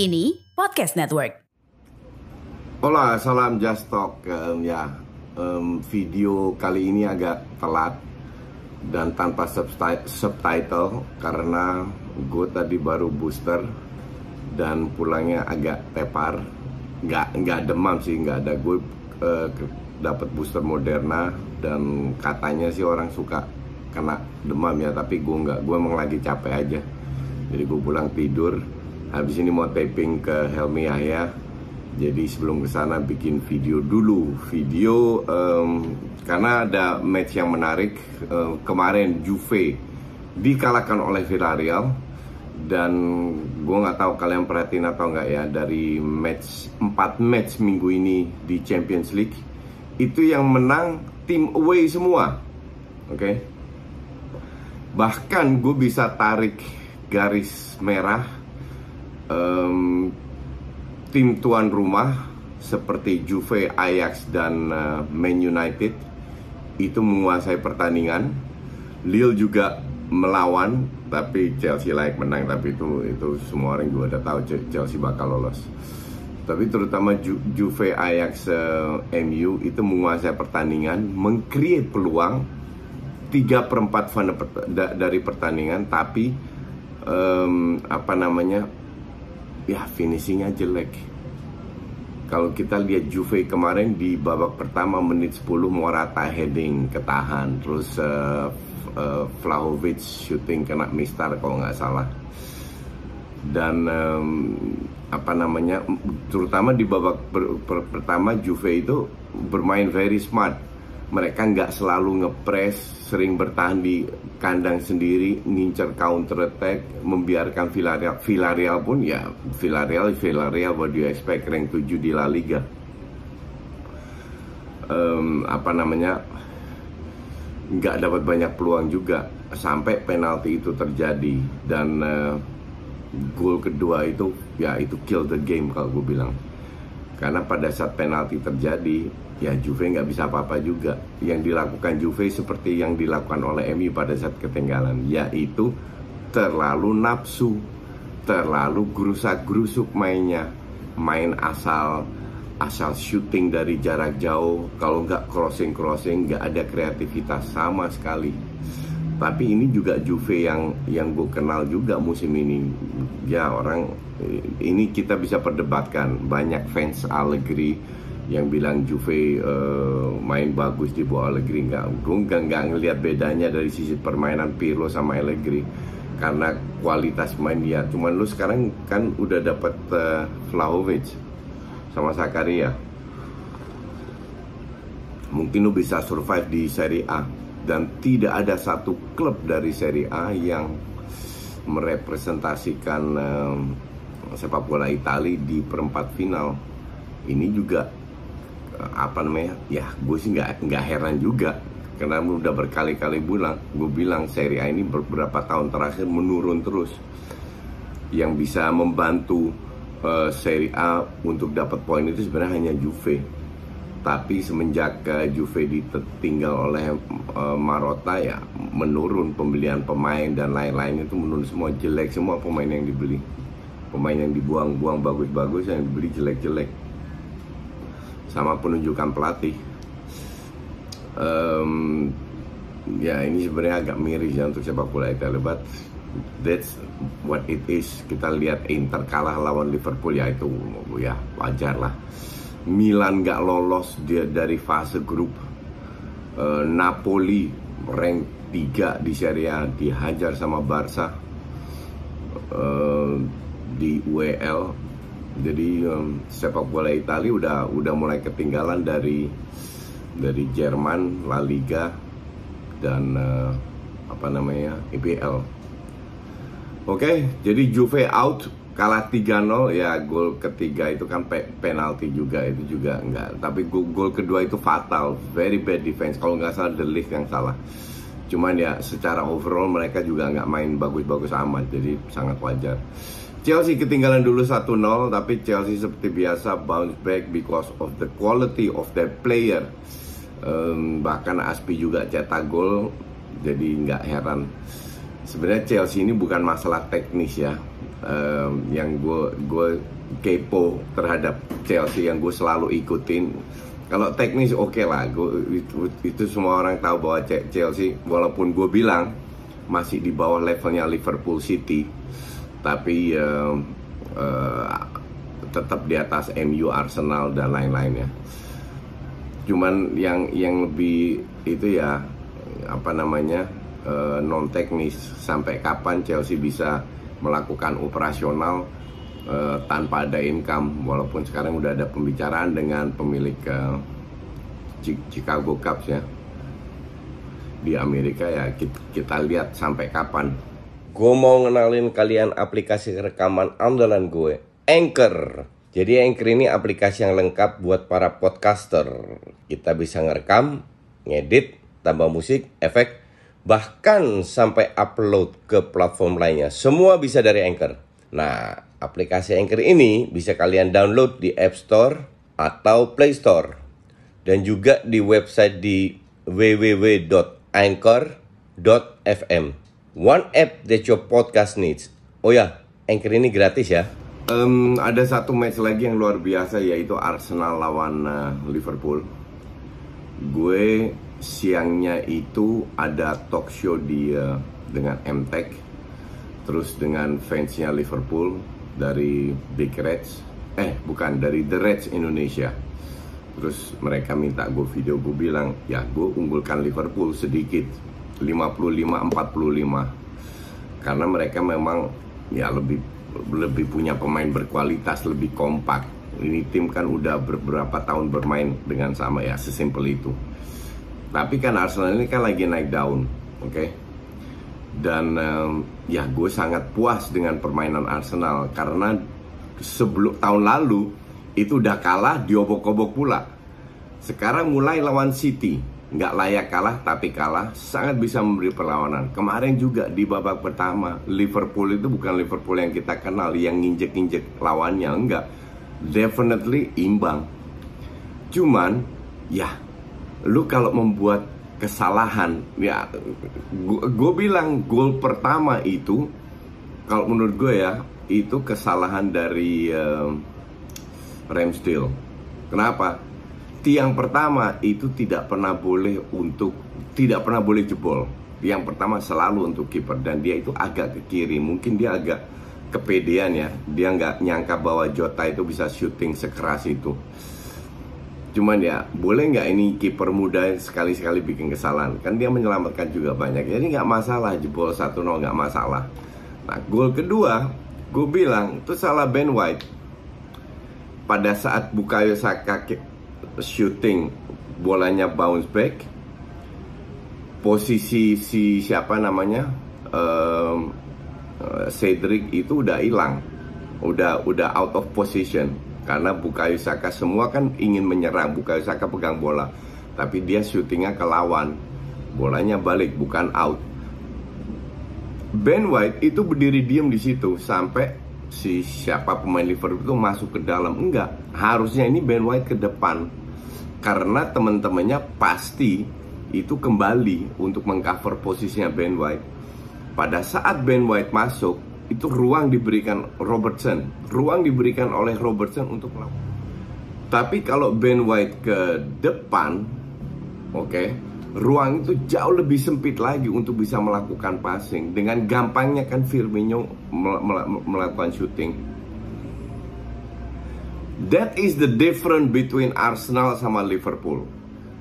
Kini Podcast Network. Hola, salam Just Talk. Um, ya, um, video kali ini agak telat dan tanpa subti- subtitle karena gue tadi baru booster dan pulangnya agak tepar. Nggak nggak demam sih, nggak ada gue uh, dapat booster Moderna dan katanya sih orang suka kena demam ya, tapi gue nggak. Gue emang lagi capek aja. Jadi gue pulang tidur. Habis ini mau taping ke Helmi Yahya jadi sebelum ke sana bikin video dulu, video um, karena ada match yang menarik uh, kemarin Juve dikalahkan oleh Villarreal dan gue nggak tahu kalian perhatiin atau nggak ya dari match 4 match minggu ini di Champions League itu yang menang tim away semua, oke? Okay? Bahkan gue bisa tarik garis merah um, tim tuan rumah seperti Juve, Ajax dan uh, Man United itu menguasai pertandingan. Lille juga melawan, tapi Chelsea layak menang. Tapi itu itu semua orang juga udah tahu Chelsea bakal lolos. Tapi terutama Ju Juve, Ajax, uh, MU itu menguasai pertandingan, mengcreate peluang tiga perempat dari pertandingan, tapi um, apa namanya ya finishingnya jelek. Kalau kita lihat Juve kemarin di babak pertama menit 10 Morata heading ketahan, terus uh, uh, Vlahovic shooting kena mistar kalau nggak salah. Dan um, apa namanya, terutama di babak per, per, pertama Juve itu bermain very smart. Mereka nggak selalu ngepres, sering bertahan di kandang sendiri, ngincer counter attack, membiarkan Villarreal. Villarreal pun ya Villarreal, Villarreal what do you expect rank 7 di La Liga. Um, apa namanya? nggak dapat banyak peluang juga sampai penalti itu terjadi dan uh, gol kedua itu ya itu kill the game kalau gue bilang karena pada saat penalti terjadi ya Juve nggak bisa apa-apa juga. Yang dilakukan Juve seperti yang dilakukan oleh MU pada saat ketinggalan yaitu terlalu nafsu terlalu gerusak gerusuk mainnya. Main asal asal shooting dari jarak jauh. Kalau nggak crossing crossing nggak ada kreativitas sama sekali tapi ini juga Juve yang yang gue kenal juga musim ini. Ya orang ini kita bisa perdebatkan. Banyak fans Allegri yang bilang Juve uh, main bagus di bawah Allegri. Nggak gue nggak nggak ngelihat bedanya dari sisi permainan Pirlo sama Allegri. Karena kualitas main dia. Cuman lu sekarang kan udah dapat uh, Vlahovic sama Sakaria mungkin lu bisa survive di Serie A dan tidak ada satu klub dari Serie A yang merepresentasikan um, sepak bola Italia di perempat final. Ini juga uh, apa namanya ya gue sih nggak nggak heran juga. Karena udah berkali-kali bilang gue bilang Serie A ini beberapa tahun terakhir menurun terus. Yang bisa membantu uh, Serie A untuk dapat poin itu sebenarnya hanya Juve. Tapi semenjak uh, Juve ditinggal oleh uh, Marotta ya menurun pembelian pemain dan lain-lain itu menurun semua jelek semua pemain yang dibeli. Pemain yang dibuang-buang bagus-bagus yang dibeli jelek-jelek. Sama penunjukan pelatih. Um, ya ini sebenarnya agak miris ya untuk sepak bola Italia. But that's what it is kita lihat Inter kalah lawan Liverpool ya itu ya wajar lah Milan nggak lolos dia dari fase grup. Uh, Napoli rank 3 di Serie A dihajar sama Barca uh, di UEL jadi um, sepak bola Italia udah udah mulai ketinggalan dari dari Jerman La Liga dan uh, apa namanya IPL Oke, jadi Juve out kalah 3-0 ya gol ketiga itu kan pe penalti juga itu juga enggak. Tapi gol, kedua itu fatal very bad defense. Kalau nggak salah Ligt yang salah. Cuman ya secara overall mereka juga nggak main bagus-bagus amat jadi sangat wajar. Chelsea ketinggalan dulu 1-0 tapi Chelsea seperti biasa bounce back because of the quality of their player. Um, bahkan Aspi juga cetak gol jadi nggak heran. Sebenarnya Chelsea ini bukan masalah teknis ya um, yang gue gue kepo terhadap Chelsea yang gue selalu ikutin. Kalau teknis oke okay lah. Gue itu, itu semua orang tahu bahwa Chelsea walaupun gue bilang masih di bawah levelnya Liverpool City tapi um, uh, tetap di atas MU Arsenal dan lain-lainnya. Cuman yang yang lebih itu ya apa namanya uh, eh, non teknis sampai kapan Chelsea bisa melakukan operasional uh, tanpa ada income. Walaupun sekarang udah ada pembicaraan dengan pemilik uh, Chicago Cubs ya. Di Amerika ya kita, kita lihat sampai kapan. Gue mau ngenalin kalian aplikasi rekaman andalan gue Anchor. Jadi Anchor ini aplikasi yang lengkap buat para podcaster. Kita bisa ngerekam ngedit tambah musik efek bahkan sampai upload ke platform lainnya. Semua bisa dari Anchor. Nah, aplikasi Anchor ini bisa kalian download di App Store atau Play Store. Dan juga di website di www.anchor.fm. One app that your podcast needs. Oh ya, Anchor ini gratis ya. Um, ada satu match lagi yang luar biasa yaitu Arsenal lawan uh, Liverpool. Gue siangnya itu ada talk show di uh, dengan MTech terus dengan fansnya Liverpool dari Big Reds. Eh bukan dari The Reds Indonesia. Terus mereka minta gue video gue bilang ya gue unggulkan Liverpool sedikit 55-45 karena mereka memang ya lebih lebih punya pemain berkualitas lebih kompak. Ini tim kan udah beberapa tahun bermain dengan sama ya sesimpel itu tapi kan Arsenal ini kan lagi naik daun, oke? Okay? Dan um, ya gue sangat puas dengan permainan Arsenal karena sebelum tahun lalu itu udah kalah diobok-obok pula. Sekarang mulai lawan City, nggak layak kalah tapi kalah sangat bisa memberi perlawanan. Kemarin juga di babak pertama Liverpool itu bukan Liverpool yang kita kenal yang nginjek-nginjek lawannya enggak. Definitely imbang. Cuman ya lu kalau membuat kesalahan ya gue bilang gol pertama itu kalau menurut gue ya itu kesalahan dari uh, Ramsdale kenapa? Tiang pertama itu tidak pernah boleh untuk tidak pernah boleh jebol. Yang pertama selalu untuk kiper dan dia itu agak ke kiri. Mungkin dia agak kepedean ya. Dia nggak nyangka bahwa Jota itu bisa syuting sekeras itu Cuman ya boleh nggak ini kiper muda sekali-sekali bikin kesalahan? Kan dia menyelamatkan juga banyak. Jadi nggak masalah jebol 1-0 nggak masalah. Nah gol kedua Gue bilang itu salah Ben White. Pada saat Bukayo Saka shooting Bolanya bounce back Posisi si siapa namanya um, Cedric itu udah hilang. Udah udah out of position karena Bukayo Saka semua kan ingin menyerang. Bukayo Saka pegang bola. Tapi dia syutingnya ke lawan. Bolanya balik bukan out. Ben White itu berdiri diam di situ sampai si siapa pemain Liverpool itu masuk ke dalam. Enggak. Harusnya ini Ben White ke depan. Karena teman-temannya pasti itu kembali untuk mengcover posisinya Ben White. Pada saat Ben White masuk itu ruang diberikan Robertson, ruang diberikan oleh Robertson untuk melakukan. Tapi kalau Ben White ke depan, oke, okay, ruang itu jauh lebih sempit lagi untuk bisa melakukan passing. Dengan gampangnya kan Firmino mel mel melakukan shooting. That is the difference between Arsenal sama Liverpool.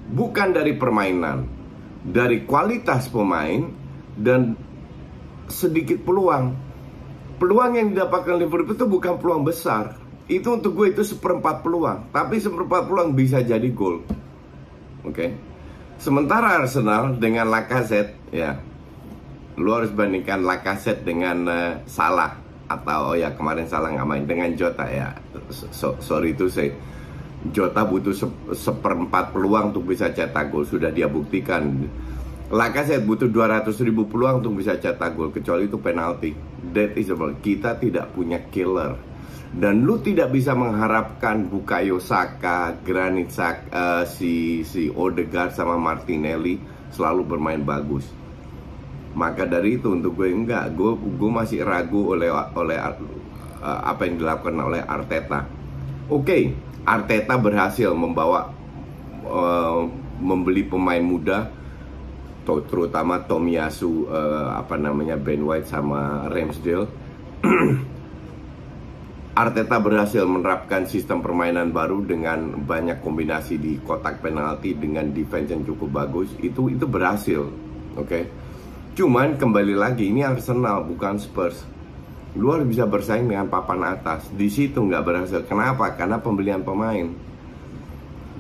Bukan dari permainan, dari kualitas pemain dan sedikit peluang. Peluang yang didapatkan Liverpool itu bukan peluang besar. Itu untuk gue itu seperempat peluang. Tapi seperempat peluang bisa jadi gol. Oke. Okay? Sementara Arsenal dengan Lacazette ya. Lu harus bandingkan Lacazette dengan uh, Salah atau oh ya kemarin Salah nggak main dengan Jota ya. So, sorry itu saya Jota butuh se seperempat peluang untuk bisa cetak gol sudah dia buktikan Lacazette butuh 200 ribu peluang untuk bisa cetak gol kecuali itu penalti. That is all. Kita tidak punya killer. Dan lu tidak bisa mengharapkan Bukayo Saka, Granit Saka, uh, si si Odegaard sama Martinelli selalu bermain bagus. Maka dari itu untuk gue enggak, gue gue masih ragu oleh oleh uh, apa yang dilakukan oleh Arteta. Oke, okay, Arteta berhasil membawa uh, membeli pemain muda terutama Tomiyasu uh, apa namanya Ben White sama Ramsdale. Arteta berhasil menerapkan sistem permainan baru dengan banyak kombinasi di kotak penalti dengan defense yang cukup bagus. Itu itu berhasil oke? Okay? cuman kembali lagi ini Arsenal bukan Spurs. Lu harus bisa bersaing dengan papan atas. Di situ nggak berhasil. Kenapa? Karena pembelian pemain.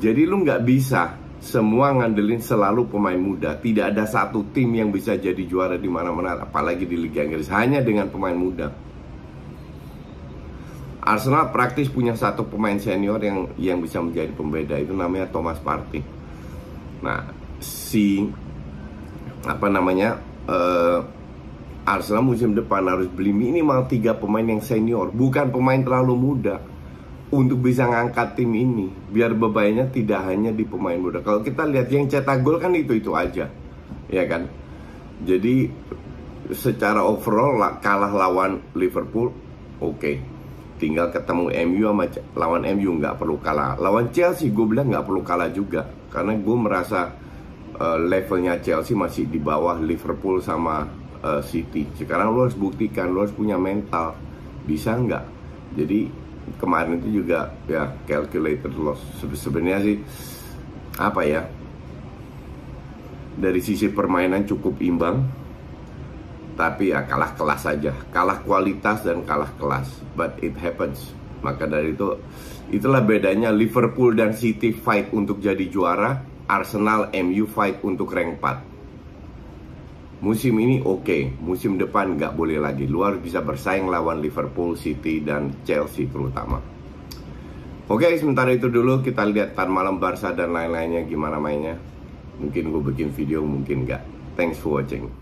Jadi lu nggak bisa semua ngandelin selalu pemain muda. Tidak ada satu tim yang bisa jadi juara di mana-mana, apalagi di Liga Inggris hanya dengan pemain muda. Arsenal praktis punya satu pemain senior yang yang bisa menjadi pembeda itu namanya Thomas Partey. Nah, si apa namanya uh, Arsenal musim depan harus beli minimal tiga pemain yang senior, bukan pemain terlalu muda untuk bisa ngangkat tim ini biar bebannya tidak hanya di pemain muda. Kalau kita lihat yang cetak gol kan itu itu aja, ya kan. Jadi secara overall kalah lawan Liverpool, oke. Okay. Tinggal ketemu MU sama lawan MU nggak perlu kalah. Lawan Chelsea gue bilang nggak perlu kalah juga karena gue merasa uh, levelnya Chelsea masih di bawah Liverpool sama uh, City. Sekarang lo harus buktikan, lo harus punya mental, bisa nggak? Jadi kemarin itu juga ya calculated loss. Sebenarnya sih apa ya dari sisi permainan cukup imbang tapi ya kalah kelas saja kalah kualitas dan kalah kelas but it happens. Maka dari itu itulah bedanya Liverpool dan City fight untuk jadi juara Arsenal MU fight untuk rank 4 musim ini oke, okay. musim depan nggak boleh lagi. Luar bisa bersaing lawan Liverpool, City, dan Chelsea terutama. Oke, okay, sementara itu dulu kita lihat tan malam Barca dan lain-lainnya gimana mainnya. Mungkin gue bikin video, mungkin nggak. Thanks for watching.